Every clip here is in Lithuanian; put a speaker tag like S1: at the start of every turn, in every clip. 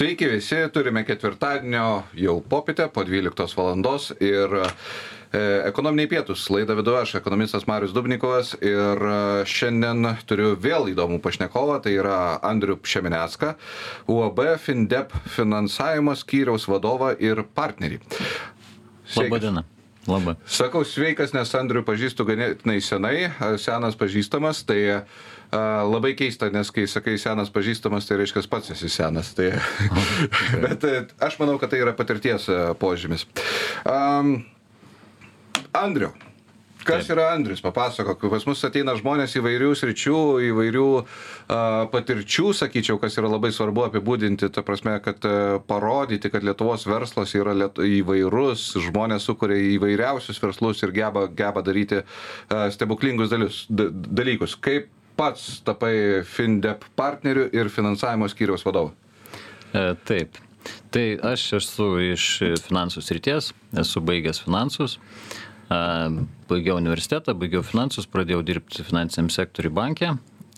S1: Sveiki visi, turime ketvirtadienio jau popietę po 12 valandos ir e, ekonominiai pietus. Laidą vedu aš, ekonomistas Marius Dubnikovas ir e, šiandien turiu vėl įdomų pašnekovą, tai yra Andriu Pšeminecką, UAB Findep finansavimo skyriaus vadovą ir partnerį.
S2: Labadiena. Labai.
S1: Sakau sveikas, nes Andriu pažįstu ganėtinai senai, senas pažįstamas, tai labai keista, nes kai sakai senas pažįstamas, tai reiškia pats esi senas. Tai, bet e, aš manau, kad tai yra patirties e, požymis. Um, Andriu, Kas Taip. yra Andrius, papasakok, pas mus ateina žmonės įvairių sričių, įvairių uh, patirčių, sakyčiau, kas yra labai svarbu apibūdinti, ta prasme, kad uh, parodyti, kad Lietuvos verslas yra liet, įvairus, žmonės sukuria įvairiausius verslus ir geba, geba daryti uh, stebuklingus dalius, dalykus. Kaip pats tapai FinDep partneriu ir finansavimo skyriaus vadovu?
S2: E, taip. Tai aš esu iš finansų srities, esu baigęs finansus, baigiau universitetą, baigiau finansus, pradėjau dirbti finansiniam sektoriui bankė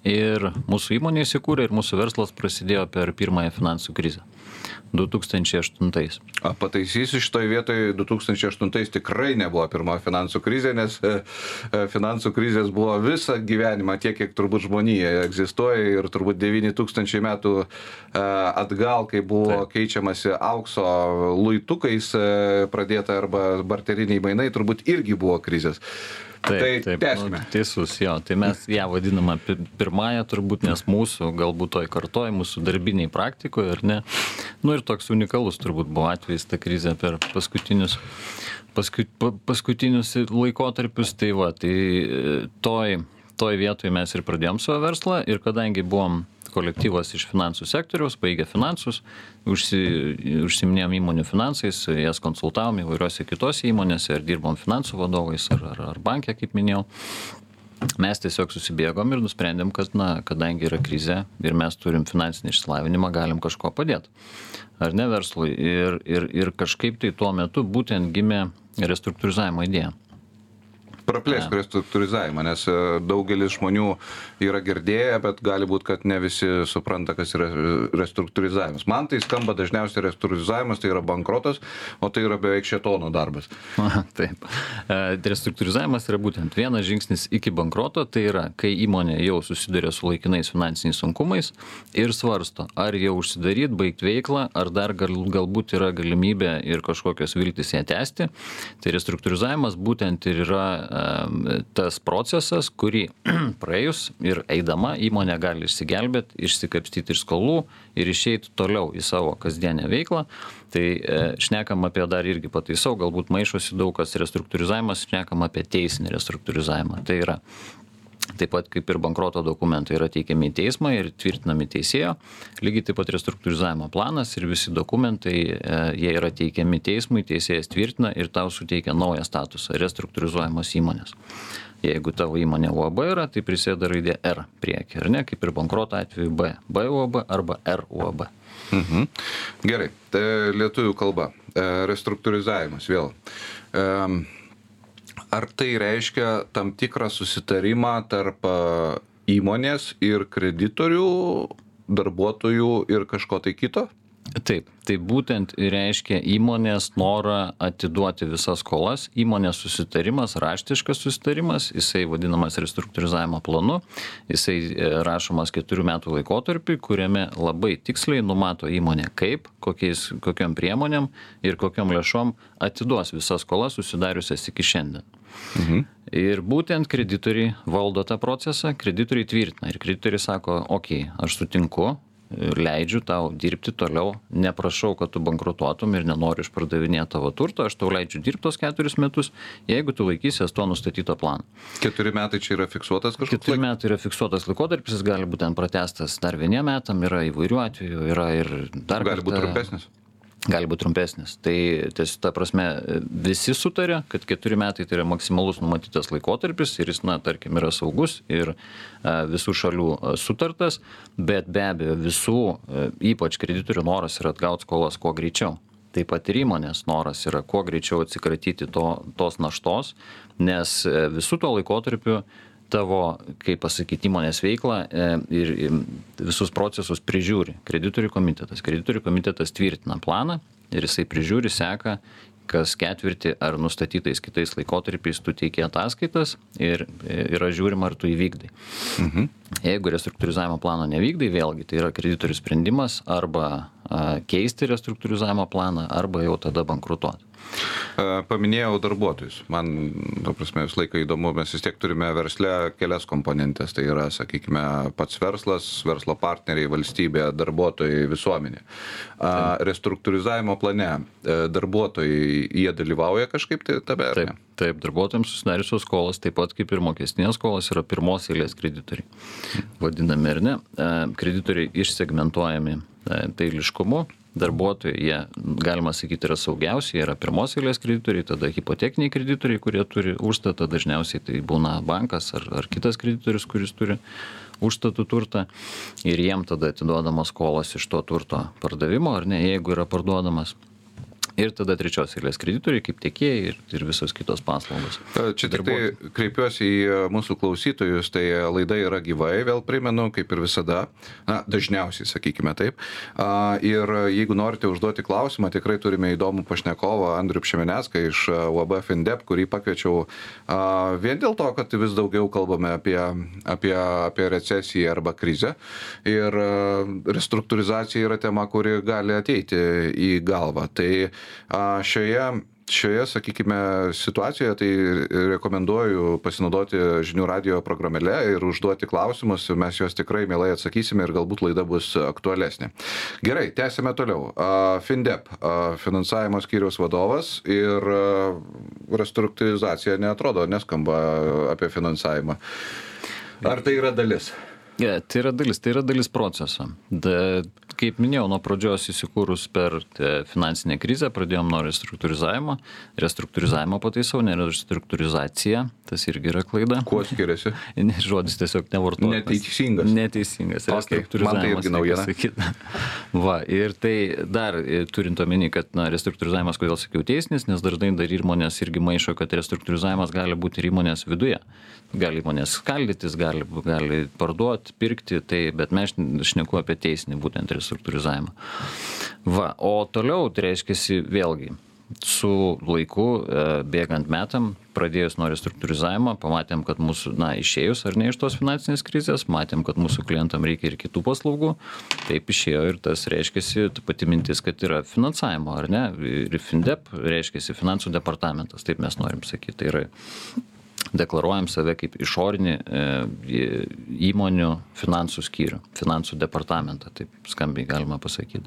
S2: ir mūsų įmonė įsikūrė ir mūsų verslas prasidėjo per pirmąją finansų krizę. 2008.
S1: A, pataisysiu šitoje vietoje, 2008 tikrai nebuvo pirma finansų krizė, nes e, e, finansų krizės buvo visą gyvenimą, tiek kiek turbūt žmonija egzistuoja ir turbūt 9000 metų e, atgal, kai buvo Taip. keičiamasi aukso luitukais pradėta arba barteriniai mainai, turbūt irgi buvo krizės.
S2: Taip, tai taip. Nu, teisus, jo, tai mes ją vadiname pirmąją turbūt, nes mūsų, galbūt toj kartoj, mūsų darbiniai praktikoje, ar ne. Nu ir toks unikalus turbūt buvo atvejis ta krizė per paskutinius, paskut, paskutinius laikotarpius. Tai va, tai e, toj, toj vietoje mes ir pradėjom savo verslą ir kadangi buvom kolektyvas iš finansų sektoriaus, baigė finansus, užsi, užsiminėjom įmonių finansais, jas konsultavom įvairiuose kitose įmonėse ir dirbom finansų vadovais ar, ar, ar bankė, kaip minėjau. Mes tiesiog susibėgom ir nusprendėm, kad, na, kadangi yra krizė ir mes turim finansinį išsilavinimą, galim kažko padėti. Ar ne verslui? Ir, ir, ir kažkaip tai tuo metu būtent gimė restruktūrizavimo idėja
S1: praplėsk restruktūrizavimą, nes e, daugelis žmonių yra girdėję, bet gali būti, kad ne visi supranta, kas yra restruktūrizavimas. Man tai skamba dažniausiai restruktūrizavimas, tai yra bankrotas, o tai yra beveik šetono darbas.
S2: Aha, taip. E, restruktūrizavimas yra būtent vienas žingsnis iki bankroto, tai yra, kai įmonė jau susiduria su laikinais finansiniais sunkumais ir svarsto, ar jau užsidaryt, baigti veiklą, ar dar gal, galbūt yra galimybė ir kažkokios viltis ją tęsti. Tai restruktūrizavimas būtent ir yra tas procesas, kurį praėjus ir eidama įmonė gali išsigelbėti, išsikapstyti iš skolų ir išeiti toliau į savo kasdienę veiklą. Tai e, šnekam apie dar irgi pataisau, galbūt maišosi daug kas restruktūrizavimas, šnekam apie teisinį restruktūrizavimą. Tai yra Taip pat kaip ir bankroto dokumentai yra teikiami į teismą ir tvirtinami teisėjo, lygiai taip pat restruktūrizavimo planas ir visi dokumentai, e, jie yra teikiami teismui, teisėjas tvirtina ir tau suteikia naują statusą - restruktūrizuojamos įmonės. Jeigu tavo įmonė UAB yra, tai prisėda raidė R priekį, ar ne, kaip ir bankroto atveju B, B UAB arba R UAB.
S1: Mhm. Gerai, tai lietuvių kalba, e, restruktūrizavimas vėl. Um, ar tai reiškia tam tikrą susitarimą tarp įmonės ir kreditorių, darbuotojų ir kažko tai kito?
S2: Taip, tai būtent reiškia įmonės norą atiduoti visas skolas, įmonės susitarimas, raštiškas susitarimas, jisai vadinamas restruktūrizavimo planu, jisai e, rašomas keturių metų laikotarpį, kuriame labai tiksliai numato įmonė kaip, kokiais, kokiam priemonėm ir kokiam lėšom atiduos visas skolas susidariusias iki šiandien. Mhm. Ir būtent kreditoriai valdo tą procesą, kreditoriai tvirtina ir kreditoriai sako, okei, okay, aš sutinku, ir leidžiu tau dirbti toliau, neprašau, kad tu bankrutuotum ir nenoriu išpardavinėti tavo turto, aš tau leidžiu dirbti tos keturis metus, jeigu tu laikysies to nustatyto plano.
S1: Keturi metai čia yra fiksuotas kažkoks?
S2: Keturi laik... metai yra fiksuotas laikotarpis, jis gali būti ten pratestas dar vieniem metam, yra įvairių atvejų, yra ir dar.
S1: Gali būti trumpesnis
S2: gali būt trumpesnis. Tai ties ta prasme visi sutaria kad keturi metai tai yra maksimalus numatytas laikotarpis ir jis na tarkim yra saugus ir a visų šalių sutartas bet be abejo visų ypač kreditorių noras yra atgaut skolas kuo greičiau. Taip pat ir įmonės noras yra kuo greičiau atsikratyti to tos naštos nes visu tuo laikotarpiu tavo, kaip pasakyti, įmonės veiklą e, ir visus procesus prižiūri kreditorių komitetas. Kreditorių komitetas tvirtina planą ir jisai prižiūri, seka kas ketvirtį ar nustatytais kitais laikotarpiais tu teiki ataskaitas ir yra žiūrima, ar tu įvykdai. Mhm. Jeigu restruktūrizavimo plano nevykdai, vėlgi tai yra kreditorių sprendimas arba keisti restruktūrizavimo planą, arba jau tada bankrutuoti.
S1: Paminėjau darbuotojus. Man, to prasme, vis laiką įdomu, mes vis tiek turime versle kelias komponentės. Tai yra, sakykime, pats verslas, verslo partneriai, valstybė, darbuotojai, visuomenė. Restruktūrizavimo plane e, darbuotojai, jie dalyvauja kažkaip tai tame?
S2: Taip, taip, darbuotojams susidariusios skolas, taip pat kaip ir mokestinės skolas, yra pirmos eilės kreditoriai. Vadinami ar ne? E, kreditoriai išsegmentuojami e, dailiškumu darbuotojai, jie, galima sakyti, yra saugiausi, jie yra pirmos eilės kreditoriai, tada hipotekiniai kreditoriai, kurie turi užstatą, dažniausiai tai būna bankas ar, ar kitas kreditorius, kuris turi užstatų turtą ir jiem tada atiduodamos skolos iš to turto pardavimo, ar ne, jeigu yra parduodamas ir tada trečios eilės kreditoriai kaip tiekėjai ir, ir visos kitos paslaugos.
S1: Čia tik tai kreipiuosi į e, mūsų klausytojus, tai laida yra gyvai, vėl primenu, kaip ir visada, na, dažniausiai, sakykime taip. Ir jeigu norite užduoti klausimą, tikrai turime įdomų pašnekovą Andriu Pšemenecką iš e, UAB Findep, kurį pakviečiau vien dėl to, kad vis daugiau kalbame apie, apie, apie recesiją arba krizę. Ir e, restruktūrizacija yra tema, kuri gali ateiti į galvą. Tai šioje šioje, sakykime, situacijoje tai rekomenduoju pasinaudoti žinių radio programėle ir užduoti klausimus, mes juos tikrai mielai atsakysime ir galbūt laida bus aktualesnė. Gerai, tęsime toliau. Findep, finansavimo skyriaus vadovas ir restruktūrizacija netrodo, neskamba apie finansavimą. Ar tai yra dalis?
S2: Ja, tai yra dalis, tai yra dalis proceso. Da, kaip minėjau, nuo pradžios įsikūrus per finansinę krizę pradėjom nuo restruktūrizavimo. Restruktūrizavimo pataisau, ne restruktūrizacija, tas irgi yra klaida.
S1: Kuo skiriasi?
S2: Žodis tiesiog nevartojamas.
S1: Neteisingas.
S2: Neteisingas.
S1: Okay. Man tai irgi naujiena.
S2: Va, ir tai dar e, turint omeny, kad na, restruktūrizavimas, kodėl sakiau teisinis, nes dažnai dar įmonės irgi maišo, kad restruktūrizavimas gali būti ir įmonės viduje. Gali įmonės skaldytis, gali, gali parduoti, pirkti, tai, bet mes šneku apie teisinį būtent restruktūrizavimą. Va, o toliau, tai reiškia, vėlgi, su laiku, e, bėgant metam, pradėjus nuo restruktūrizavimo, pamatėm, kad mūsų, na, išėjus ar ne iš tos finansinės krizės, matėm, kad mūsų klientam reikia ir kitų paslaugų, taip išėjo ir tas reiškia, pati mintis, kad yra finansavimo, ar ne, ir FinDep reiškia finansų departamentas, taip mes norim sakyti, tai yra deklaruojam save kaip išorinį e, įmonių finansų skyrių, finansų departamentą, taip skambiai galima pasakyti.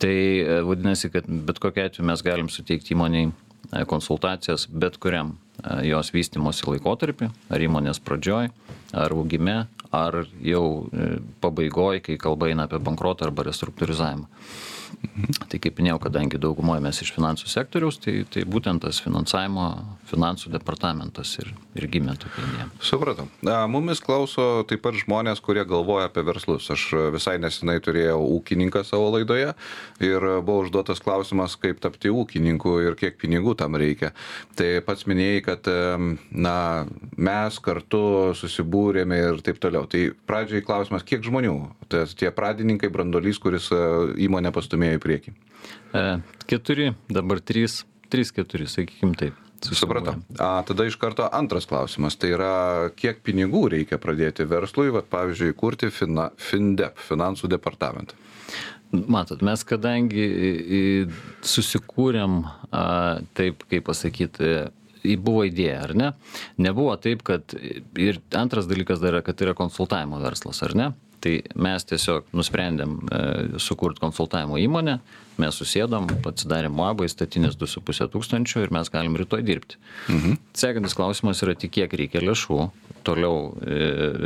S2: Tai e, vadinasi, kad bet kokia atveju mes galim suteikti įmoniai e, konsultacijas bet kuriam jos vystimosi laikotarpį, ar įmonės pradžioj, ar augime, ar jau pabaigoj, kai kalba eina apie bankrotą arba restruktūrizavimą. Tai kaip minėjau, kadangi daugumoje mes iš finansų sektoriaus, tai, tai būtent tas finansavimo, finansų departamentas ir, ir gimė tokia idėja.
S1: Supratau. Mumis klauso taip pat žmonės, kurie galvoja apie verslus. Aš visai nesinai turėjau ūkininką savo laidoje ir buvo užduotas klausimas, kaip tapti ūkininku ir kiek pinigų tam reikia. Tai pats minėjai, kad na, mes kartu susibūrėme ir taip toliau. Tai pradžiai klausimas, kiek žmonių? Tai tie pradininkai, brandolys, kuris įmonę pastumė pastumėjo į priekį?
S2: E, keturi, dabar trys, trys, keturi, sakykim taip.
S1: Supratau. A, tada iš karto antras klausimas. Tai yra, kiek pinigų reikia pradėti verslui, vat, pavyzdžiui, kurti fina, FinDep, finansų departamentą?
S2: Matot, mes kadangi susikūrėm, a, taip kaip pasakyti, buvo idėja, ar ne? Nebuvo taip, kad ir antras dalykas dar yra, kad yra konsultavimo verslas, ar ne? tai mes tiesiog nusprendėm e, sukurt konsultavimo įmonę mes susėdom atsidarėm du su puse tūkstančio ir mes galim rytoj dirbti mhm. sekantis klausimas yra tik kiek reikia lėšų toliau e,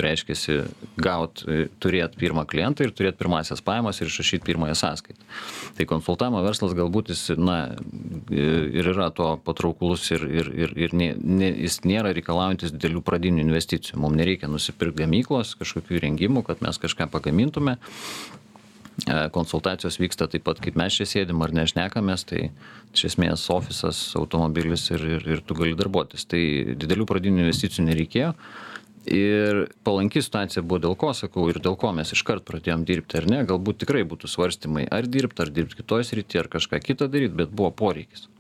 S2: reiškiasi gaut e, turėt pirmą klientą ir turėt pirmąsias pajamas ir išrašyt pirmąją sąskaitą. Tai konsultavimo verslas galbūt jis na ir yra to patrauklus ir ir ir ir ne ne jis nėra reikalaujantis didelių pradinių investicijų. Mum nereikia nusipirkt gamyklos kažkokių įrengimų kad mes kažką pagamintume. E, konsultacijos vyksta taip pat, kaip mes čia sėdim ar nešnekamės, tai iš esmės ofisas, automobilis ir, ir, ir tu gali darbuotis. Tai didelių pradinių investicijų nereikėjo. ir palanki situacija buvo dėl ko sakau ir dėl ko mes iškart pradėjom dirbti ar ne galbūt tikrai būtų svarstymai ar dirbt ar dirbt kitoj srity ar kažką kitą daryt bet buvo poreikis.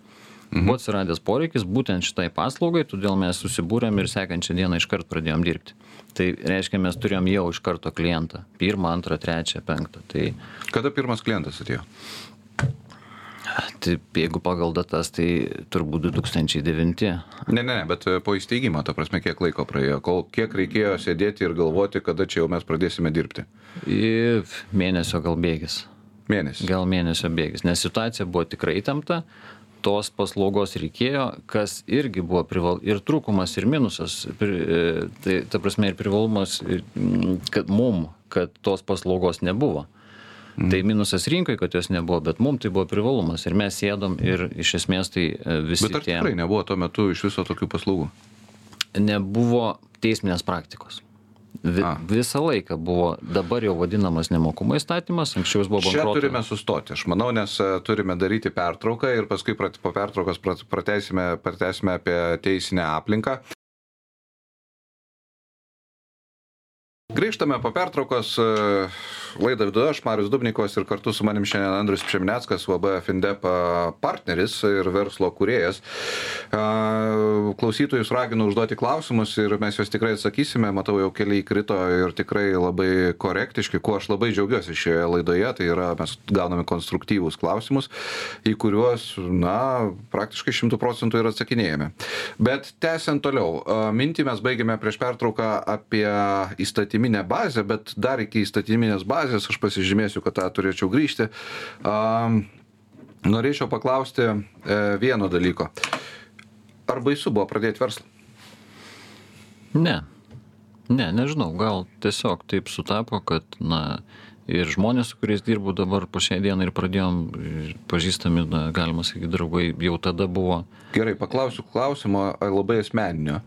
S2: Buvo atsiradęs poreikis būtent šitai paslaugai todėl mes susibūrėm ir sekančią dieną iškart pradėjom dirbti tai reiškia mes turėjom jau iš karto klientą pirmą antrą trečią penktą tai
S1: kada pirmas klientas atėjo
S2: Tai jeigu pagal datas, tai turbūt 2009.
S1: Ne, ne, bet e, po įsteigimo, ta prasme, kiek laiko praėjo, kol kiek reikėjo sėdėti ir galvoti, kada čia jau mes pradėsime dirbti?
S2: Į mėnesio gal bėgis.
S1: Mėnesį.
S2: Gal mėnesio bėgis, nes situacija buvo tikrai įtempta, tos paslaugos reikėjo, kas irgi buvo prival... ir trūkumas, ir minusas, pri... E, tai ta prasme ir privalumas, kad mum, kad tos paslaugos nebuvo. Mm. Tai minusas rinkai, kad jos nebuvo, bet mums tai buvo privalumas ir mes sėdom ir iš esmės tai e, visi.
S1: Bet ar tie... tikrai nebuvo tuo metu iš viso tokių paslaugų?
S2: Nebuvo teisminės praktikos. Vi, A. visą laiką buvo dabar jau vadinamas nemokumo įstatymas, anksčiau jis buvo bankroto.
S1: Čia turime sustoti, aš manau, nes e, turime daryti pertrauką ir paskui po pertraukos pratęsime, pratęsime apie teisinę aplinką. Grįžtame po pertraukos. E, laidą vidu aš, Marius Dubnikovas ir kartu su manim šiandien Andrius Pšemneckas, VB Findep partneris ir verslo kuriejas. Klausytojus raginu užduoti klausimus ir mes juos tikrai atsakysime. Matau, jau keliai krito ir tikrai labai korektiški, kuo aš labai džiaugiuosi šioje laidoje. Tai yra, mes gauname konstruktyvus klausimus, į kuriuos, na, praktiškai šimtų procentų ir atsakinėjame. Bet tęsiant toliau, mintį mes baigėme prieš pertrauką apie įstatyminę bazę, bet dar iki įstatyminės bazės aš pasižymėsiu, kad tą turėčiau grįžti. Norėčiau paklausti e, vieno dalyko. Ar baisu buvo pradėti verslą?
S2: Ne. Ne, nežinau, gal tiesiog taip sutapo, kad, na, ir žmonės, su kuriais dirbu dabar po šią dieną ir pradėjom pažįstami, na, galima sakyti, draugai jau tada buvo.
S1: Gerai, paklausiu klausimo labai asmeninio.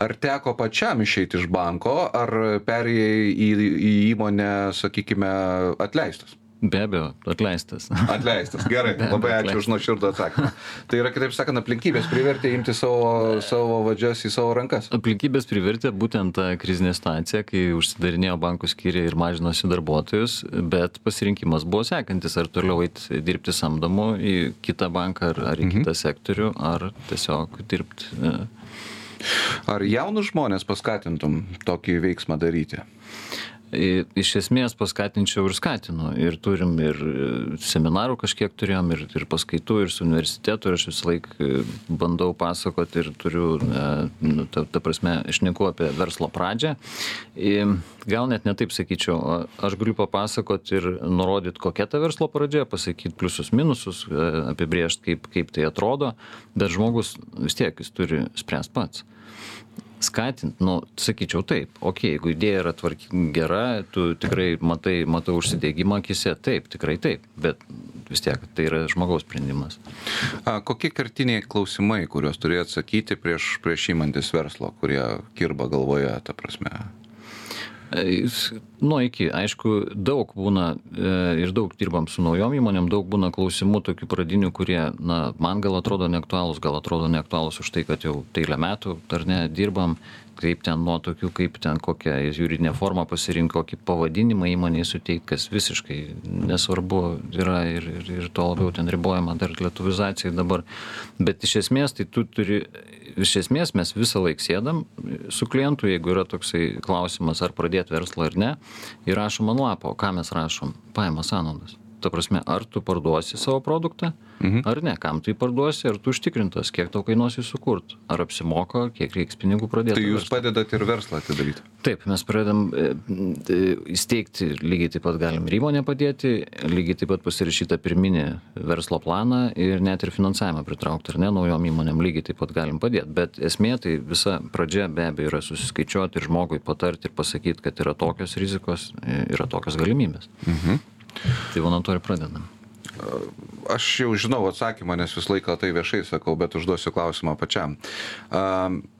S1: Ar teko pačiam išeiti iš banko, ar perėjai į, į įmonę, sakykime, atleistas?
S2: Be abejo, atleistas.
S1: Atleistas, gerai, labai ačiū už nuoširdų atsakymą. Tai yra, kitaip sakant, aplinkybės privertė imti savo, savo vadžias į savo rankas.
S2: Aplinkybės privertė būtent tą krizinę situaciją, kai užsidarinėjo bankų skyriai ir mažinosi darbuotojus, bet pasirinkimas buvo sekantis, ar toliau eiti dirbti samdomu į kitą banką ar, ar į mhm. kitą sektorių, ar tiesiog dirbti. E.
S1: Ar jaunus žmonės paskatintum tokį veiksmą daryti?
S2: Iš esmės paskatinčiau ir skatinu. Ir turim ir e, seminarų kažkiek turėjom, ir, ir paskaitų, ir su universitetu, ir aš visą laiką e, bandau pasakoti ir turiu, e, nu, ta, ta prasme, išneku apie verslo pradžią. Gal net netaip sakyčiau, aš galiu papasakoti ir nurodyti, kokia ta verslo pradžia, pasakyti pliusus, minusus, apibriežti, kaip, kaip tai atrodo, bet žmogus vis tiek jis turi spręsti pats skatint nu sakyčiau taip okei jeigu idėja yra tvarki gera tu tikrai matai matau užsidegimą akyse taip tikrai taip bet vis tiek tai yra žmogaus sprendimas.
S1: A kokie kertiniai klausimai kuriuos turi atsakyti prieš prieš imantis verslo kurie kirba galvoje ta prasme
S2: Nuo iki, aišku, daug būna e, ir daug dirbam su naujom įmonėm, daug būna klausimų tokių pradinių, kurie, na, man gal atrodo neaktualūs, gal atrodo neaktualūs už tai, kad jau eilę metų, ar ne, dirbam, kaip ten nuo tokių, kaip ten kokią juridinę formą pasirinko, kokį pavadinimą įmonėje suteikti, kas visiškai nesvarbu yra ir, ir, ir to labiau ten ribojama dar lietuvizacijai dabar. Bet iš esmės tai tu turi iš esmės mes visą laik sėdam su klientu, jeigu yra toksai klausimas, ar pradėti verslą ar ne, įrašom ant lapo, ką mes rašom? Pajamas sąnaudas ta prasme ar tu parduosi savo produktą mhm. ar ne kam jį parduosi ar tu užtikrintas kiek tau kainuos jį sukurt ar apsimoka kiek reiks pinigų pradėt
S1: tai jūs padedat ir verslą atidaryt
S2: taip mes pradedam e, įsteigti lygiai taip pat galim ir įmonę padėti lygiai taip pat pasirašyt tą pirminį verslo planą ir net ir finansavimą pritraukt ar ne naujom įmonėm lygiai taip pat galim padėt bet esmė tai visa pradžia be abejo yra susiskaičiuot ir žmogui patart ir pasakyt kad yra tokios rizikos e, yra tokios galimybės mhm. Tai va nuo to ir pradedam.
S1: Aš jau žinau atsakymą, nes visą laiką tai viešai sakau, bet užduosiu klausimą pačiam.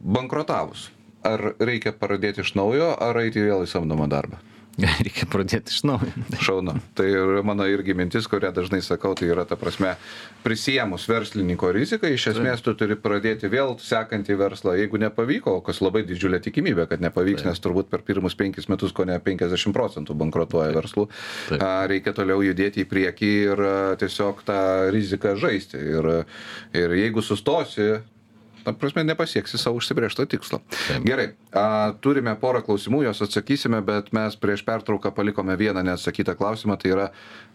S1: Bankrotavus, ar reikia pradėti iš naujo, ar eiti vėl į samdomą darbą?
S2: Reikia pradėti iš naujo.
S1: Šaunu. Tai yra mano irgi mintis, kurią dažnai sakau, tai yra ta prasme, prisėmus verslininko riziką, iš esmės tu turi pradėti vėl sekantį verslą, jeigu nepavyko, kas labai didžiulė tikimybė, kad nepavyks, nes turbūt per pirmus penkis metus ko ne 50 procentų bankrutuoja verslų,
S2: Taip.
S1: Reikia toliau judėti į priekį ir tiesiog tą riziką žaisti. Ir, ir jeigu sustosi, ta prasme, nepasieksi savo užsibriežto tikslo.
S2: Taip.
S1: Gerai, a, turime porą klausimų, juos atsakysime, bet mes prieš pertrauką palikome vieną neatsakytą klausimą, tai yra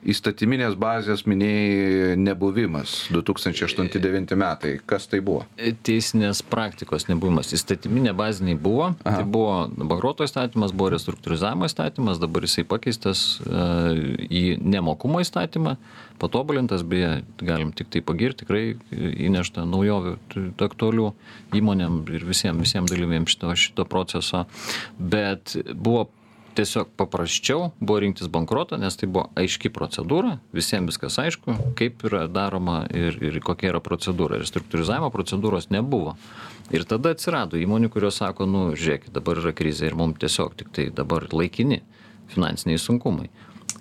S1: įstatyminės bazės minėjai nebuvimas 2008-2009 metai. Kas tai buvo?
S2: Teisinės praktikos nebuvimas. Įstatyminė baziniai buvo.
S1: Aha.
S2: Tai buvo bankroto įstatymas, buvo restruktūrizavimo įstatymas, dabar jisai pakeistas e, į nemokumo įstatymą, patobulintas, beje, galim tik tai pagirti, tikrai įnešta naujovių t- aktualių įmonėm ir visiems visiem dalyviam šito, šito proceso. Bet buvo tiesiog paprasčiau buvo rinktis bankrotą, nes tai buvo aiški procedūra, visiems viskas aišku, kaip yra daroma ir, ir kokia yra procedūra. Restruktūrizavimo procedūros nebuvo. Ir tada atsirado įmonių, kurios sako, nu, žiūrėkit, dabar yra krizė ir mums tiesiog tik tai dabar laikini finansiniai sunkumai.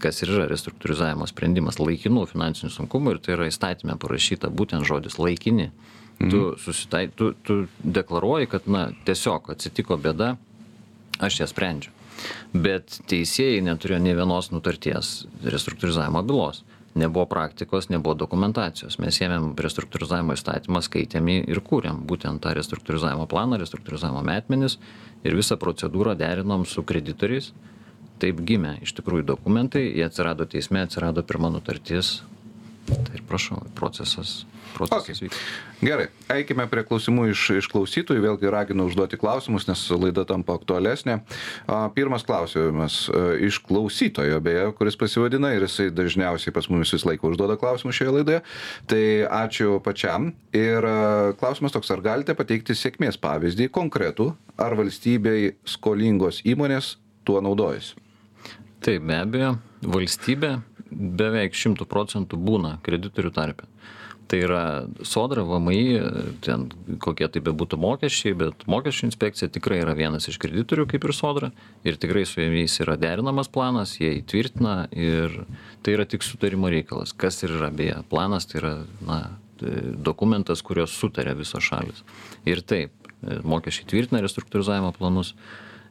S2: Kas ir yra restruktūrizavimo sprendimas laikinų finansinių sunkumų ir tai yra įstatymė parašyta būtent žodis laikini. Tu, susitai, tu, tu deklaruoji, kad na, tiesiog atsitiko bėda, aš ją sprendžiu. Bet teisėjai neturėjo ne vienos nutarties restruktūrizavimo bylos. Nebuvo praktikos, nebuvo dokumentacijos. Mes ėmėm restruktūrizavimo įstatymą, skaitėm jį ir kūrėm būtent tą restruktūrizavimo planą, restruktūrizavimo metmenis ir visą procedūrą derinom su kreditoriais. Taip gimė iš tikrųjų dokumentai, jie atsirado teisme, atsirado pirma nutartis. Tai ir prašau, procesas, procesas
S1: Okay.
S2: vyks.
S1: Gerai, eikime prie klausimų iš, iš klausytojų, vėlgi raginu užduoti klausimus, nes laida tampa aktualesnė. Pirmas klausimas a, iš klausytojo, beje, kuris pasivadina ir jisai dažniausiai pas mumis visą laiką užduoda klausimus šioje laidoje. Tai ačiū pačiam. Ir a, klausimas toks, ar galite pateikti sėkmės pavyzdį konkretų, ar valstybei skolingos įmonės tuo naudojasi?
S2: Taip, be abejo, valstybė beveik šimtų procentų būna kreditorių tarpe. Tai yra sodra, VMI, ten kokie tai bebūtų mokesčiai, bet mokesčių inspekcija tikrai yra vienas iš kreditorių kaip ir sodra ir tikrai su jais yra derinamas planas, jie įtvirtina ir tai yra tik sutarimo reikalas. Kas ir yra beje, planas tai yra na, dokumentas, kurios sutarė visos šalis. Ir taip, mokesčiai tvirtina restruktūrizavimo planus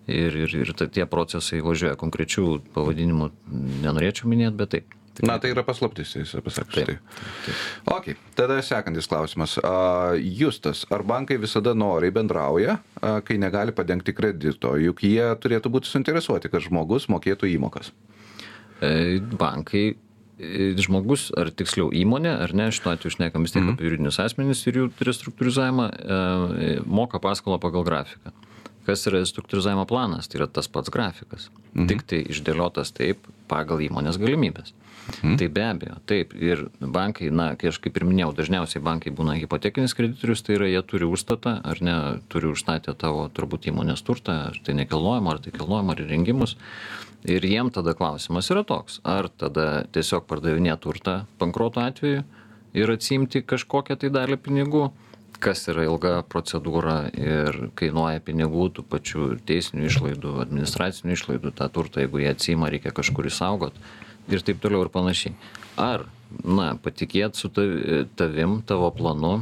S2: ir, ir, ir tie procesai važiuoja konkrečių pavadinimų, nenorėčiau minėti, bet taip.
S1: Na, tai yra paslaptis, jis pasakė. Tai. Ok, tada sekantis klausimas. A, Justas, ar bankai visada noriai bendrauja, a, kai negali padengti kredito? Juk jie turėtų būti suinteresuoti, kad žmogus mokėtų įmokas.
S2: E, Bankai, e, žmogus, ar tiksliau įmonė, ar ne, šituo atveju šnekam vis tiek
S1: Mhm.
S2: apie juridinius asmenys ir jų restruktūrizavimą, e, moka paskolą pagal grafiką. Kas yra restruktūrizavimo planas? Tai yra tas pats grafikas.
S1: Mhm.
S2: Tik tai išdėliotas taip pagal įmonės galimybės.
S1: Mhm.
S2: Tai be abejo, taip. Ir bankai, na, kai aš kaip ir minėjau, dažniausiai bankai būna hipotekinis kreditorius, tai yra jie turi užstatą, ar ne, turi užstatę tavo turbūt įmonės turtą, ar tai nekilnojama, ar tai kilnojama, ar įrengimus. Ir jiem tada klausimas yra toks, ar tada tiesiog pardavinėti turtą bankruoto atveju ir atsimti kažkokią tai dalį pinigų, kas yra ilga procedūra ir kainuoja pinigų, tų pačių teisinių išlaidų, administracinių išlaidų, tą turtą, jeigu jie atsima, reikia kažkur įsaugot ir taip toliau ir panašiai. Ar, na, patikėt su tavi- tavim, tavo planu,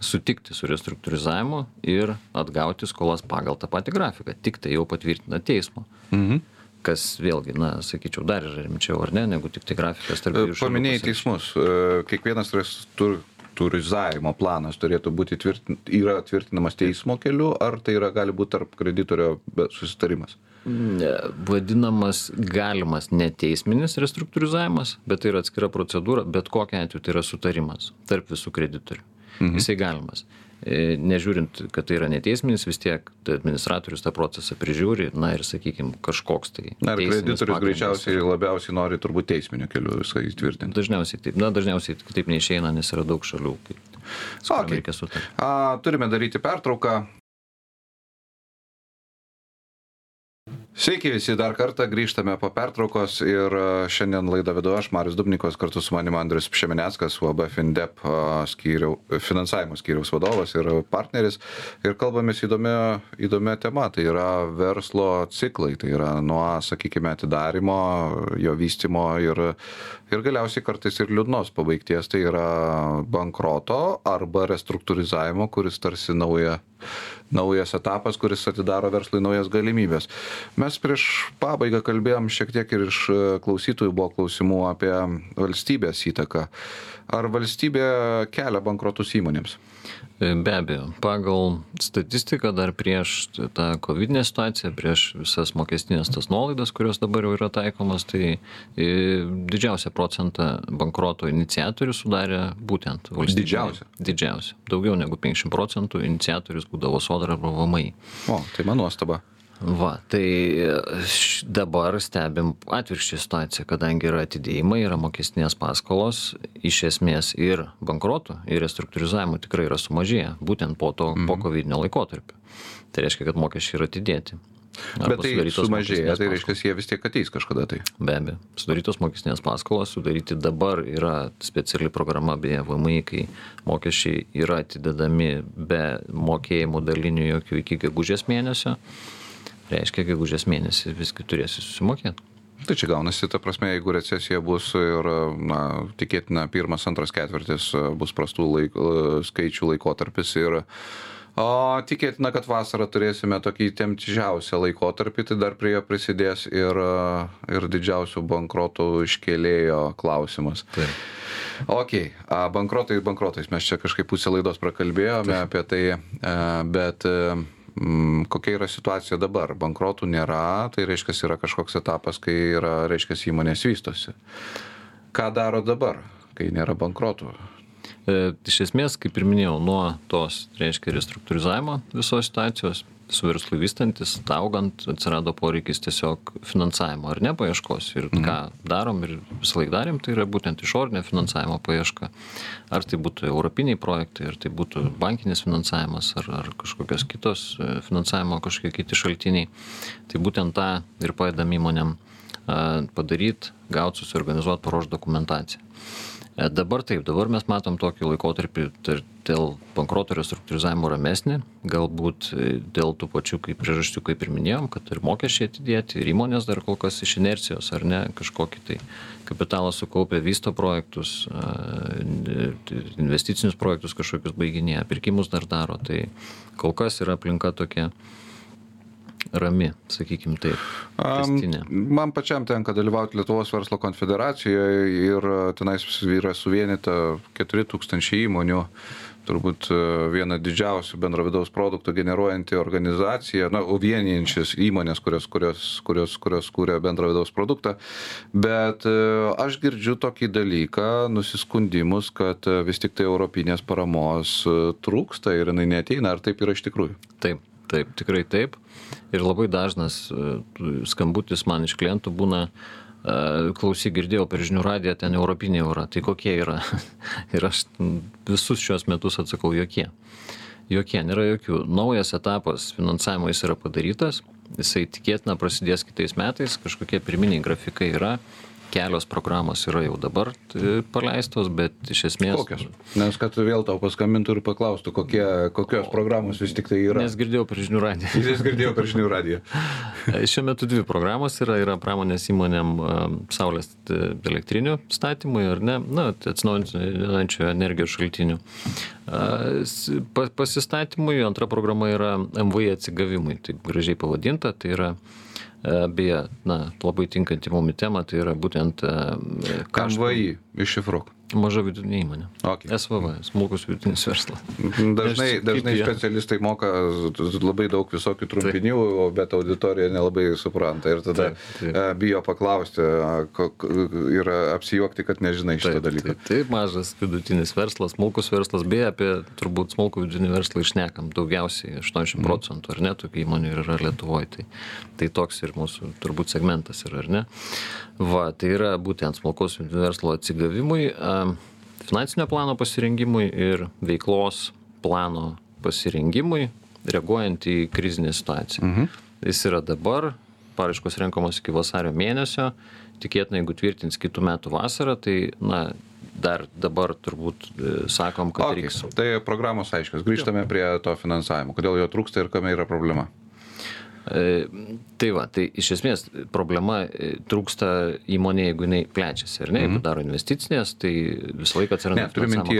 S2: sutikti su restruktūrizavimu ir atgauti skolas pagal tą patį grafiką, tik tai jau patvirtina teismo.
S1: Mhm.
S2: Kas vėlgi, na, sakyčiau, dar yra rimčiau, ar ne, negu tik tai grafikas tarp dviejų šalių
S1: Paminėjai teismus. E, Kiekvienas restruktūrizavimo planas turėtų būti tvirtin, yra tvirtinamas teismo keliu, ar tai yra, gali būti tarp kreditorio susitarimas?
S2: Ne, vadinamas galimas neteisminis restruktūrizavimas, bet tai yra atskira procedūra, bet kokia atveju tai yra sutarimas tarp visų kreditorių. Mhm. Jisai galimas. E, Nežiūrint, kad tai yra neteisminis, vis tiek tai administratorius tą procesą prižiūri, na ir, sakykime, kažkoks tai.
S1: Na, ir kreditorius greičiausiai labiausiai nori turbūt teisminio keliu viską įtvirtinti.
S2: Dažniausiai taip. Na, dažniausiai kitaip neišeina, nes yra daug šalių, kaip
S1: Okay. A, turime daryti pertrauką. Sveiki visi, dar kartą grįžtame po pertraukos ir e, šiandien laidą vedu aš, Marius Dubnikos, kartu su manimi Andrius Šemeneckas, UAB FinDep e, skyriau, finansavimo skyriaus vadovas ir partneris. Ir kalbamės įdomia, įdomia tema, tai yra verslo ciklai, tai yra nuo, sakykime, atidarimo, jo vystimo ir, ir galiausiai kartais ir liūdnos pabaigties, tai yra bankroto arba restruktūrizavimo, kuris tarsi nauja naujas etapas, kuris atidaro verslui naujas galimybės. Mes prieš pabaigą kalbėjom šiek tiek ir iš e, klausytojų buvo klausimų apie valstybės įtaką. Ar valstybė kelia bankrotus įmonėms?
S2: E, be abejo, pagal statistiką dar prieš tą COVID situaciją, prieš visas mokestinės tas nuolaidas, kurios dabar jau yra taikomas, tai e, didžiausią procentą bankroto iniciatorių sudarė būtent
S1: valstybė. Didžiausia.
S2: Didžiausia. Daugiau negu 50 procentų iniciatorius būdavo sodra arba VMI.
S1: O, tai man nuostaba.
S2: Va, tai dabar stebim atvirkščią situaciją, kadangi yra atidėjimai, yra mokestinės paskolos, iš esmės ir bankruotų, ir restruktūrizavimų tikrai yra sumažėję, būtent po to, mm. po mhm. COVID laikotarpio. Tai reiškia, kad mokesčiai yra atidėti.
S1: Arba Bet tai sumažėja, tai reiškia, jie vis tiek ateis kažkada tai.
S2: Be abejo, sudarytos mokestinės paskolos, sudaryti dabar yra speciali programa beje VMI, kai mokesčiai yra atidedami be mokėjimų dalinių jokių iki gegužės mėnesio reiškia gegužės mėnesį visgi turėsi susimokėt.
S1: Tai čia gaunasi, ta prasme, jeigu recesija bus ir, na, tikėtina, pirmas, antras ketvirtis bus prastų laik, skaičių laikotarpis ir O tikėtina, kad vasarą turėsime tokį temčiausią laikotarpį, tai dar prie jo prisidės ir, ir didžiausių bankrotų iškėlėjo klausimas. Taip. Ok, bankrotai bankrotais, mes čia kažkaip pusę laidos prakalbėjome Taip. apie tai, bet Mm, kokia yra situacija dabar? Bankrotų nėra, tai reiškia, yra kažkoks etapas, kai yra, reiškia, įmonės vystosi. Ką daro dabar, kai nėra bankrotų?
S2: E, iš esmės, kaip ir minėjau, nuo tos, reiškia, restruktūrizavimo visos situacijos su verslu vystantis, augant, atsirado poreikis tiesiog finansavimo ar ne paieškos. Ir mhm. ką darom ir visą laiką darėm, tai yra būtent išorinė finansavimo paieška. Ar tai būtų europiniai projektai, ar tai būtų bankinis finansavimas, ar, ar kažkokios kitos e, finansavimo kažkokie kiti šaltiniai. Tai būtent tą ir padedam įmonėm padaryti, gauti, susiorganizuoti, paruošti dokumentaciją. E, dabar taip, dabar mes matom tokį laikotarpį dėl bankroto restruktūrizavimo ramesnį, galbūt e, dėl tų pačių kaip priežasčių, kaip ir minėjom, kad ir mokesčiai atidėti, ir įmonės dar kol kas iš inercijos ar ne kažkokį tai kapitalą sukaupę vysto projektus, investicinius projektus kažkokius baiginėje, pirkimus dar daro, tai kol kas yra aplinka tokia rami, sakykim taip. Testinė.
S1: Man pačiam tenka dalyvauti Lietuvos verslo konfederacijoje ir tenais yra suvienita 4000 įmonių turbūt e, viena didžiausių bendro vidaus produkto generuojanti organizacija, na, vienijančias įmonės, kurios, kurios, kurios, kurios kūrė bendro vidaus produktą. Bet e, aš girdžiu tokį dalyką, nusiskundimus, kad e, vis tik tai europinės paramos trūksta ir jinai neteina. Ar taip yra iš tikrųjų?
S2: Taip, taip, tikrai taip. Ir labai dažnas e, skambutis man iš klientų būna, e, klausyk, girdėjau per žinių radiją, ten europiniai eurą, tai kokie yra? ir aš visus šios metus atsakau, jokie. Jokie, nėra jokių. Naujas etapas finansavimo jis yra padarytas, jisai tikėtina prasidės kitais metais, kažkokie pirminiai grafikai yra kelios programos yra jau dabar e, paleistos, bet iš esmės.
S1: Kokios? Nes kad vėl tau paskambintų ir paklaustų, kokie, kokios programos vis tik tai yra.
S2: Nes girdėjau per žinių radiją.
S1: Jis girdėjo per žinių radiją.
S2: Šiuo metu dvi programos yra, yra pramonės įmonėm saulės e, elektrinių statymui ar ne, na, atsinaujinančių energijos šaltinių. Uh, pasistatymui, antra programa yra MVI atsigavimui, taip gražiai pavadinta, tai yra E, beje, na, labai tinkanti mum tema, tai yra būtent...
S1: E, MVI, iššifruok.
S2: Maža vidutinė įmonė. Okay. SVV, smulkus vidutinis verslas.
S1: Dažnai, dažnai specialistai moka labai daug visokių trumpinių, taip. bet auditorija nelabai supranta ir tada taip, taip. E, bijo paklausti ir apsijuokti, kad nežinai šito dalyko.
S2: Taip, taip, mažas vidutinis verslas, smulkus verslas, beje, apie turbūt smulkų vidutinį verslą išnekam daugiausiai, 80 mhm. procentų, ar ne, tokių įmonių yra Lietuvoje. Tai, tai toks ir mūsų turbūt segmentas yra, ar ne? Va, tai yra būtent smulkaus verslo atsigavimui, finansinio plano pasirengimui ir veiklos plano pasirengimui, reaguojant į krizinę situaciją. Mhm. Jis yra dabar, paraiškos renkamos iki vasario mėnesio, tikėtina, jeigu tvirtins kitų metų vasarą, tai, na, dar dabar turbūt e, sakom, kad
S1: Okay.
S2: reiks.
S1: Tai programos aiškios. Grįžtame prie to finansavimo. Kodėl jo trūksta ir kame yra problema?
S2: E, Tai va, tai iš esmės problema e, trūksta įmonė, jeigu jinai plečiasi, ar ne, jeigu daro investicinės, tai visą laiką atsiranda.
S1: Ne, turiu minti.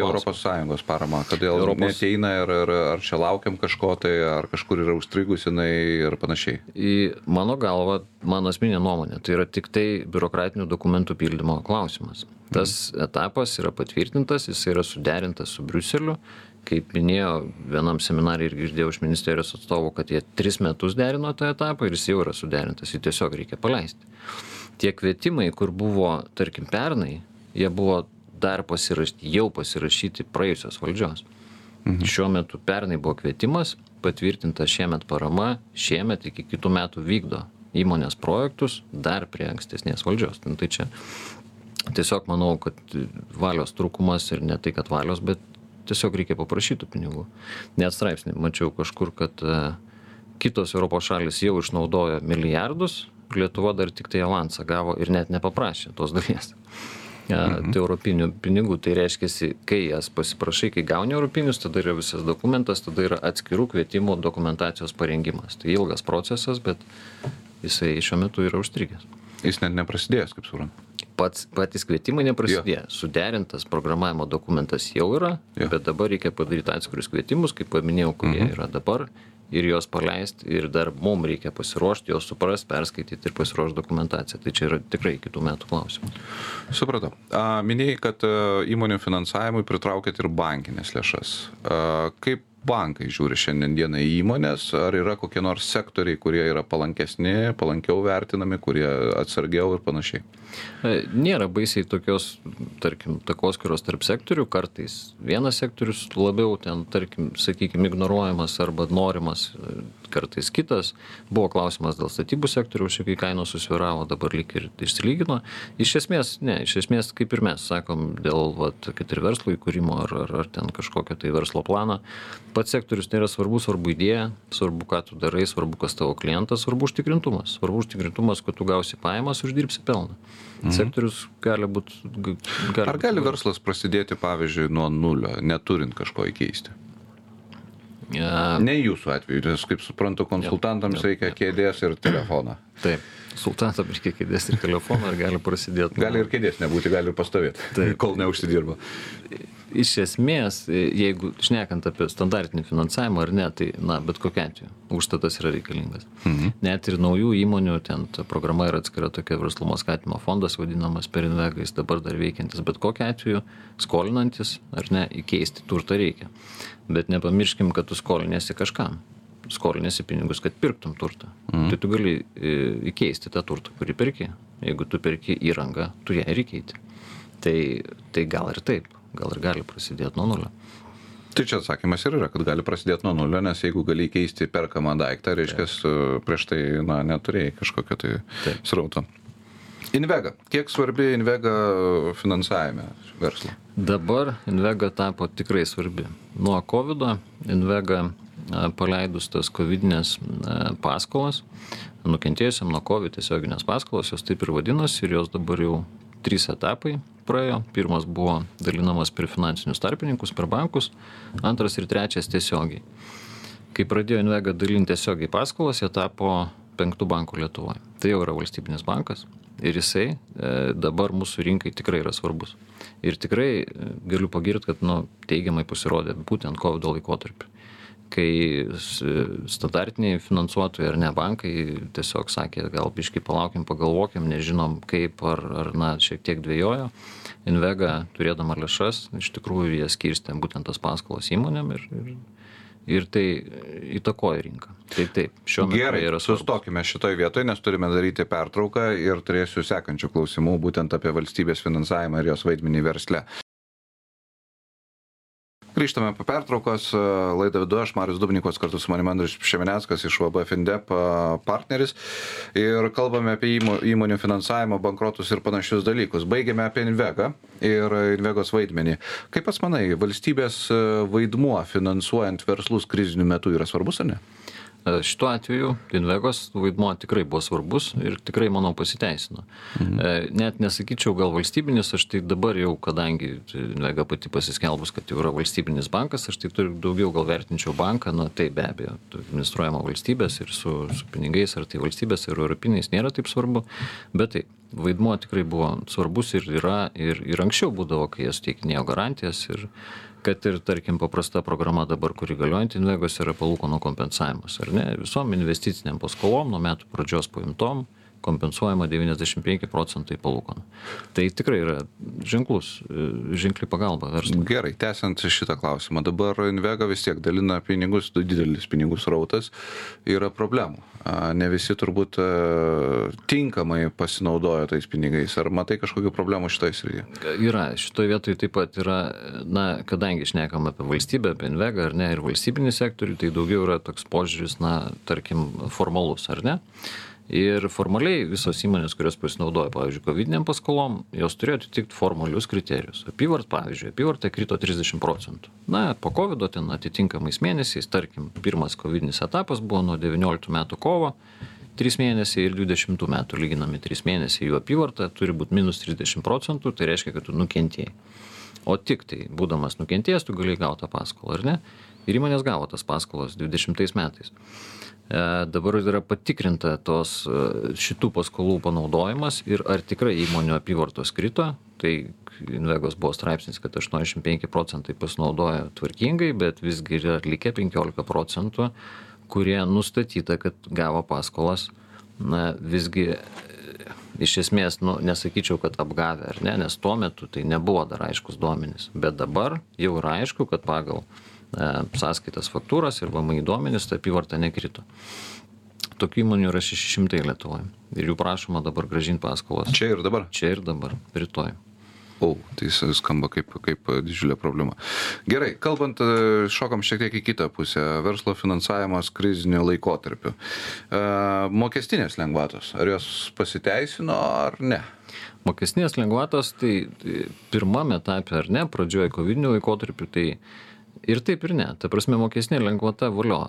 S1: ES paramą. Kodėl
S2: Europos-
S1: neteina ir, ir ar čia laukiam kažko tai, ar kažkur yra užstrigus jinai ir panašiai.
S2: Į mano galvą, mano asmeninė nuomonė, tai yra tik tai biurokratinių dokumentų pildymo klausimas. Tas etapas yra patvirtintas, jis yra suderintas su Briuseliu. Kaip minėjo vienam seminarui ir girdėjau iš ministerijos atstovų, kad jie tris metus derino tą etapą ir jis jau yra suderintas, jį tiesiog reikia paleisti. Tie kvietimai, kur buvo, tarkim, pernai, jie buvo dar pasirašyti, jau pasirašyti praėjusios valdžios. Šiuo metu pernai buvo kvietimas, patvirtinta šiemet parama, šiemet iki kitų metų vykdo įmonės projektus dar prie ankstesnės valdžios. Tai čia tiesiog manau, kad valios trūkumas ir ne tai, kad valios, bet tiesiog reikia paprašyti tų pinigų. Net straipsnį mačiau kažkur, kad e, kitos Europos šalis jau išnaudojo milijardus, Lietuva dar tik tai avansą gavo ir net nepaprašė tos dalies. Mhm. Tai europinių pinigų, tai reiškia, kai jas pasiprašai, kai gauni europinius, tada yra visas dokumentas, tada yra atskirų kvietimų dokumentacijos parengimas. Tai ilgas procesas, bet jisai šiuo metu yra užstrigęs.
S1: Jis net neprasidėjęs, kaip suprantu.
S2: Pats, patys kvietimai neprasidėjo. Suderintas programavimo dokumentas jau yra,
S1: Jo.
S2: bet dabar reikia padaryti atskirius kvietimus, kaip paminėjau, kurie
S1: Mhm.
S2: yra dabar ir juos paleisti ir dar mums reikia pasiruošti, juos suprasti, perskaityti ir pasiruošti dokumentaciją. Tai čia yra tikrai kitų metų klausimas.
S1: Supratau. Minėjai, kad a, įmonių finansavimui pritraukėt ir bankinės lėšas. A, Kaip bankai žiūri šiandien dieną į įmonės? Ar yra kokie nors sektoriai, kurie yra palankesni, palankiau vertinami, kurie atsargiau ir panašiai?
S2: E, Nėra baisiai tokios, tarkim, takoskiros tarp sektorių, kartais vienas sektorius labiau ten, tarkim, sakykime, ignoruojamas arba norimas, e, kartais kitas. Buvo klausimas dėl statybų sektoriaus, šiek tiek kainos susviravo, dabar lyg ir išsilygino. Iš esmės, ne, iš esmės, kaip ir mes sakom, dėl, vat, kad ir verslo įkūrimo ar, ar, ar ten kažkokio tai verslo plano, pats sektorius nėra svarbu, svarbu idėja, svarbu, ką tu darai, svarbu, kas tavo klientas, svarbu užtikrintumas. Svarbu užtikrintumas, kad tu gausi pajamas, uždirbsi pelną. Mhm. Sektorius gali būti. Gali
S1: Ar
S2: būt
S1: gali
S2: įvairus.
S1: verslas prasidėti, pavyzdžiui, nuo nulio, neturint kažko įkeisti?
S2: E,
S1: Ne jūsų atveju, nes, kaip suprantu, konsultantams
S2: jo,
S1: reikia kėdės ir telefoną.
S2: Taip. Sultantam reikia kėdės ir telefoną ir gali prasidėti.
S1: Gali ir kėdės nebūti, gali ir pastovėti,
S2: Taip.
S1: kol neužsidirba.
S2: Iš esmės, jeigu šnekant apie standartinį finansavimą ar ne, tai, na, bet kokia atveju, užstatas yra reikalingas.
S1: Mhm.
S2: Net ir naujų įmonių, ten programa yra atskira tokia verslumo skatimo fondas, vadinamas per invegais, dabar dar veikiantis, bet kokia atveju skolinantis ar ne, įkeisti turtą reikia. Bet nepamirškim, kad tu skolinėsi kažkam. Skolinėsi pinigus, kad pirktum turtą. Mhm. Tai tu gali e, įkeisti tą turtą, kurį perki. Jeigu tu perki įrangą, tu ją ir įkeiti. Tai, tai gal ir taip, gal ir gali prasidėti nuo nulio.
S1: Tai čia atsakymas ir yra, kad gali prasidėti nuo nulio, nes jeigu gali keisti perkamą daiktą, reiškia, prieš tai, na, neturėjai kažkokio tai
S2: Taip.
S1: srauto. Invega. Kiek svarbi Invega finansavime verslo?
S2: Dabar Invega tapo tikrai svarbi. Nuo COVID Invega a, paleidus tas COVID-inės a, paskolas, nukentėjusiam nuo COVID tiesioginės paskolos, jos taip ir vadinosi ir jos dabar jau trys etapai praėjo. Pirmas buvo dalinamas per finansinius tarpininkus, per bankus, antras ir trečias tiesiogiai. Kai pradėjo Invega dalinti tiesiogiai paskolas, jie tapo penktų bankų Lietuvoje. Tai jau yra valstybinis bankas ir jisai e, dabar mūsų rinkai tikrai yra svarbus. Ir tikrai e, galiu pagirti, kad nu, teigiamai pasirodė būtent COVID laikotarpį. Kai standartiniai finansuotojai ar ne bankai tiesiog sakė, gal biškai palaukim, pagalvokim, nežinom kaip ar, ar na, šiek tiek dvėjojo. Invega, turėdama lėšas, iš tikrųjų jie skirstė būtent tas paskolas įmonėm ir, ir, ir tai įtakoja rinką. Tai taip, šiuo metu
S1: Gerai,
S2: yra svarbus.
S1: sustokime šitoje vietoje, nes turime daryti pertrauką ir turėsiu sekančių klausimų būtent apie valstybės finansavimą ir jos vaidmenį versle. Grįžtame po pertraukos, laidą vedu aš, Marius Dubnikovas, kartu su manimi Andrius Šemeneckas iš VB Findep a, partneris ir kalbame apie įmo- įmonių finansavimą, bankrotus ir panašius dalykus. Baigėme apie Invegą ir Invegos vaidmenį. Kaip pas manai, valstybės a, vaidmuo finansuojant verslus kriziniu metu yra svarbus ar ne?
S2: E, šituo atveju Invegos vaidmuo tikrai buvo svarbus ir tikrai, manau, pasiteisino. Mhm. E, net nesakyčiau gal valstybinis, aš tai dabar jau, kadangi Invega pati pasiskelbus, kad jau yra valstybinis bankas, aš tai turiu daugiau gal vertinčiau banką, na tai be abejo, administruojama valstybės ir su, su pinigais, ar tai valstybės, ar europiniais nėra taip svarbu, bet tai vaidmuo tikrai buvo svarbus ir yra, ir, ir anksčiau būdavo, kai jie suteikinėjo garantijas ir kad ir tarkim paprasta programa dabar kuri galiojanti invegos yra palūkanų kompensavimas ar ne? Visom investicinėm paskolom nuo metų pradžios paimtom kompensuojama 95 procentai palūkanų. Tai tikrai yra ženklus, ženkli pagalba verslui.
S1: Gerai, tęsiant šitą klausimą, dabar Invega vis tiek dalina pinigus, didelis pinigų srautas, yra problemų. Ne visi turbūt tinkamai pasinaudoja tais pinigais. Ar matai kažkokių problemų šitoje srityje?
S2: Yra, šitoje vietoje taip pat yra, na, kadangi šnekam apie valstybę, apie Invega ar ne, ir valstybinį sektorių, tai daugiau yra toks požiūris, na, tarkim, formalus, ar ne? Ir formaliai visos įmonės kurios pasinaudojo pavyzdžiui kovidinėm paskolom jos turėjo atitikt formalius kriterijus. Apyvart pavyzdžiui apyvarta krito trisdešim procentų. Na po kovido ten atitinkamais mėnesiais tarkim pirmas kovidinis etapas buvo nuo devynioliktų metų kovo trys mėnesiai ir dvidešimtų metų lyginami trys mėnesiai jų apyvarta turi būt minus trisdešim procentų tai reiškia kad tu nukentėjai. O tiktai būdamas nukentėjęs tu galėjai gaut tą paskolą ar ne ir įmonės gavo tas paskolas dvidešimtais metais E, dabar yra patikrinta tos e, šitų paskolų panaudojimas ir ar tikrai įmonių apyvartos krito. Tai Invegos buvo straipsnis, kad 85 procentai pasinaudojo tvarkingai, bet visgi yra likę 15 procentų, kurie nustatyta, kad gavo paskolas, na visgi e, iš esmės, nu, nesakyčiau, kad apgavę ar ne, nes tuo metu tai nebuvo dar aiškus duomenys, bet dabar jau yra aišku, kad pagal uh, sąskaitas faktūras ir VMI duomenis, ta apyvarta nekrito. Tokių įmonių yra 600 Lietuvoje. Ir jų prašoma dabar gražinti paskolas.
S1: Čia ir dabar?
S2: Čia ir dabar, rytoj.
S1: O, tai skamba kaip, kaip didžiulė problema. Gerai, kalbant, e, šokam šiek tiek į kitą pusę. Verslo finansavimas kriziniu laikotarpiu. E, mokestinės lengvatos, ar jos pasiteisino ar ne?
S2: Mokestinės lengvatos, tai, tai pirmame etape ar ne, pradžioje COVID laikotarpiu, tai ir taip ir ne. Ta prasme mokestinė lengvata valio.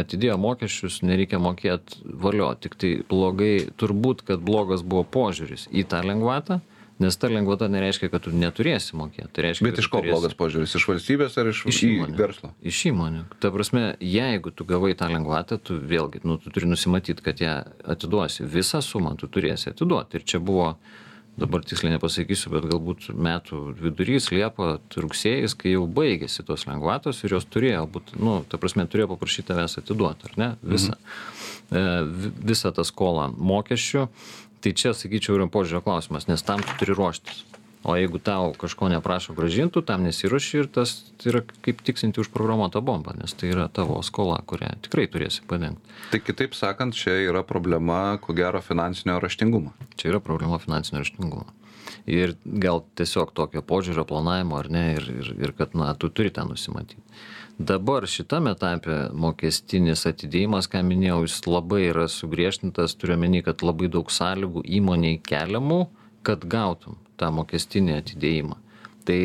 S2: Atidėjo mokesčius nereikia mokėt valio. Tiktai blogai turbūt kad blogas buvo požiūris į tą lengvatą nes ta lengvata nereiškia kad tu neturėsi mokėt. Tai reiškia
S1: bet iš ko blogas požiūris? Iš valstybės ar iš
S2: iš įmonių. verslo? Iš įmonių. Ta prasme jeigu tu gavai tą lengvatą tu vėlgi nu tu turi nusimatyt kad ją atiduosi. Visą sumą tu turėsi atiduot. Ir čia buvo dabar tiksliai nepasakysiu bet galbūt metų vidurys liepa rugsėjis kai jau baigėsi tos lengvatos ir jos turėjo būt nu ta prasme turėjo paprašyt tavęs atiduot ar ne visą e, visą tą skolą mokesčių. Tai čia sakyčiau yra požiūrio klausimas nes tam tu turi ruoštis o jeigu tau kažko neprašo grąžint tu tam nesiruoši ir tas yra kaip tiksinti užprogramuota bomba nes tai yra tavo skola kurią tikrai turėsi padengt
S1: tai kitaip sakant čia yra problema ko gero finansinio raštingumo.
S2: Čia yra problema finansinio raštingumo. Ir gal tiesiog tokio požiūrio planavimo ar ne ir ir ir kad na tu turi tą nusimatyt dabar šitam etape mokestinis atidėjimas ką minėjau jis labai yra sugriežtintas turiu omeny kad labai daug sąlygų įmonei keliamų kad gautum tą mokestinį atidėjimą. Tai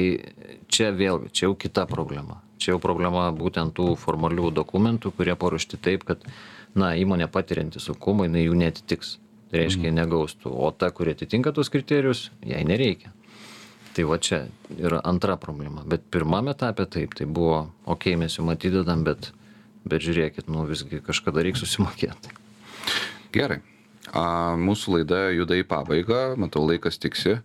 S2: čia vėlgi, čia jau kita problema. Čia jau problema būtent tų formalių dokumentų, kurie paruošti taip, kad na, įmonė patirianti sunkumą, jinai jų netitiks. Tai reiškia, mhm. negaustų. O ta, kuri atitinka tos kriterijus, jai nereikia. Tai va čia yra antra problema. Bet pirmame etape taip, tai buvo, okei, okay, mes jums atidedam, bet, bet žiūrėkit, nu visgi kažkada reikia susimokėti.
S1: Gerai. A, mūsų laida juda į pabaigą, matau laikas tiksi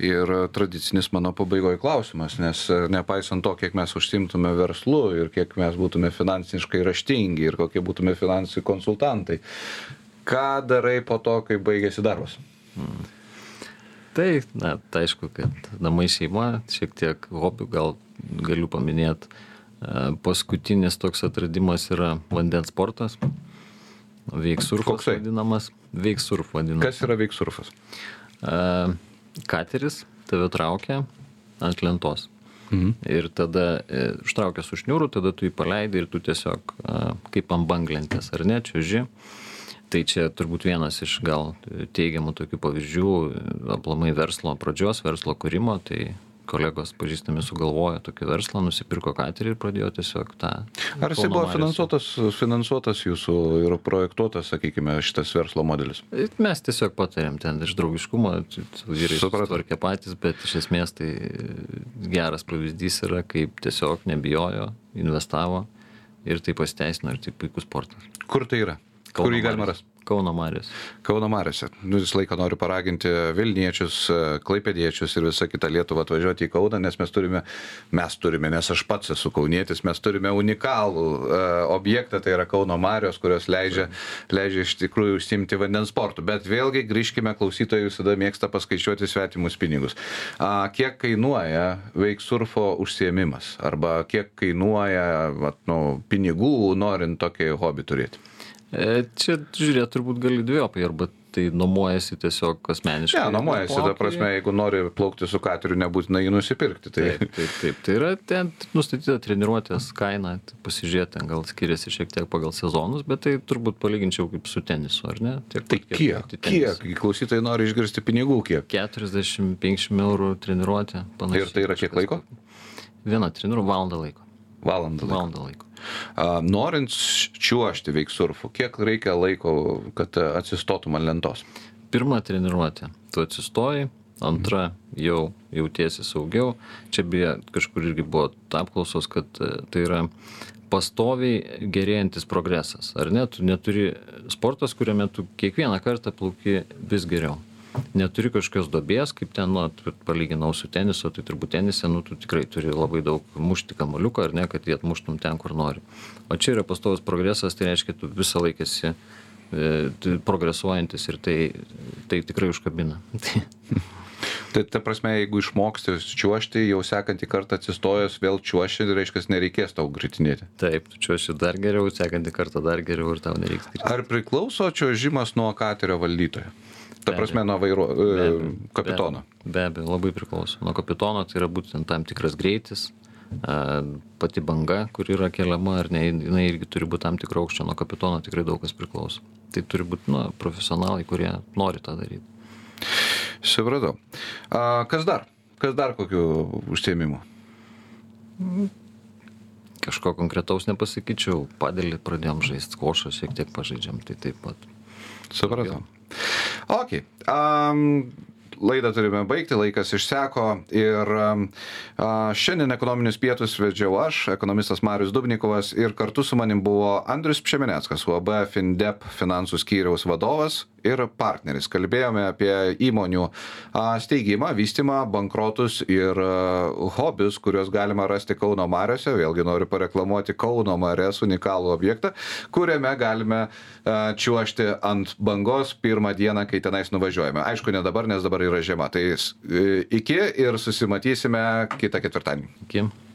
S1: ir tradicinis mano pabaigoje klausimas, nes nepaisant to, kiek mes užsimtume verslu ir kiek mes būtume finansiškai raštingi ir kokie būtume finansų konsultantai, ką darai po to, kai baigėsi darbas? Hmm.
S2: Tai, na, tai aišku, kad namai šeima, šiek tiek hobių gal galiu paminėti. Paskutinis toks atradimas yra vandens sportas. Veiksurfas vadinamas. Veiksurf vadinamas.
S1: Kas yra veiksurfas?
S2: Uh, kateris tave traukia ant lentos. Mhm. Ir tada e, užtraukia su šniūru, tada tu jį paleidai ir tu tiesiog kaip ant banglentės, ar ne, čiuži. Tai čia turbūt vienas iš gal teigiamų tokių pavyzdžių, aplamai verslo pradžios, verslo kūrimo, tai kolegos pažįstami sugalvojo tokį verslą, nusipirko katerį ir pradėjo tiesiog tą.
S1: Ar jisai buvo finansuotas, finansuotas jūsų ir projektuotas, sakykime, šitas verslo modelis?
S2: Mes tiesiog patarėm ten iš draugiškumo, vyrai sutvarkė patys, bet iš esmės tai geras pavyzdys yra, kaip tiesiog nebijojo, investavo ir tai pasiteisino ir tai puikus sportas.
S1: Kur tai yra? Kauno Kur jį galima rasti?
S2: Kauno Marius.
S1: Kauno Mariuose. Nu, visą laiką noriu paraginti Vilniečius, Klaipėdiečius ir visą kitą Lietuvą atvažiuoti į Kauną, nes mes turime, mes turime, nes aš pats esu kaunietis, mes turime unikalų uh, objektą, tai yra Kauno Marios, kurios leidžia, leidžia iš tikrųjų užsimti vandens sportų. Bet vėlgi grįžkime, klausytojai visada mėgsta paskaičiuoti svetimus pinigus. Uh, kiek kainuoja veiksurfo užsiemimas? Arba kiek kainuoja vat, nu, pinigų norint tokį hobį turėti?
S2: E, čia žiūrėt turbūt gali dviejopai, arba tai nuomojasi tiesiog asmeniškai.
S1: Ne, nuomojasi, ta prasme, jeigu nori plaukti su kateriu, nebūtina jį nusipirkti.
S2: Tai... Taip, taip, taip. Tai yra ten nustatyta treniruotės kaina, tai pasižiūrėti, gal skiriasi šiek tiek pagal sezonus, bet tai turbūt palyginčiau kaip su tenisu, ar ne?
S1: Tiek, tai kiek? Kiek? kiek? Klausytojai nori išgirsti pinigų, kiek?
S2: 40-50 eurų treniruotė,
S1: panašiai. Ir tai yra kiek laiko?
S2: Viena treniruotė valandą laiko.
S1: Valandą laiko.
S2: Valandą laiko.
S1: Norint čiuošti veiksurfu, kiek reikia laiko, kad atsistotum ant lentos?
S2: Pirmą treniruotę. Tu atsistoji, antra jau jautiesi saugiau. Čia beje kažkur irgi buvo apklausos, kad e, tai yra pastoviai gerėjantis progresas. Ar ne? Tu neturi sportas, kuriame tu kiekvieną kartą plauki vis geriau neturi kažkokios duobės, kaip ten, nu, palyginau su tenisu, tai turbūt tenise, nu, tu tikrai turi labai daug mušti kamoliuką, ar ne, kad jį atmuštum ten, kur nori. O čia yra pastovus progresas, tai reiškia, tu visą laiką esi e, progresuojantis ir tai, tai tikrai užkabina.
S1: Tai ta prasme, jeigu išmoksti čiuošti, jau sekantį kartą atsistojęs vėl čiuoši, tai reiškia, nereikės tau gritinėti.
S2: Taip, čiuoši dar geriau, sekantį kartą dar geriau ir tau nereiks gritinėti.
S1: Ar priklauso čiuožimas nuo katerio valdytojo? Ta prasme, nuo be abejo, kapitono.
S2: Be abejo, labai priklauso. Nuo kapitono tai yra būtent tam tikras greitis, pati banga, kur yra keliama, ar ne, jinai irgi turi būti tam tikro aukščio, nuo kapitono tikrai daug kas priklauso. Tai turi būti nu, profesionalai, kurie nori tą daryti.
S1: Supratau. Kas dar? Kas dar kokiu užsiemimu?
S2: Kažko konkretaus nepasakyčiau. Padėlį pradėjom žaisti, košą šiek tiek pažaidžiam, tai taip pat.
S1: Supratau. Ok. Um, laidą turime baigti, laikas išseko ir šiandien ekonominius pietus vedžiau aš, ekonomistas Marius Dubnikovas ir kartu su manim buvo Andrius Pšemeneckas, UAB Findep finansų skyriaus vadovas ir partneris. Kalbėjome apie įmonių steigimą, vystimą, bankrotus ir hobius, kuriuos galima rasti Kauno Mariuose. Vėlgi noriu pareklamuoti Kauno Marias unikalų objektą, kuriame galime čiuošti ant bangos pirmą dieną, kai tenais nuvažiuojame. Aišku, ne dabar, nes dabar yra žiema. Tai iki ir susimatysime kitą ketvirtadienį.
S2: Iki.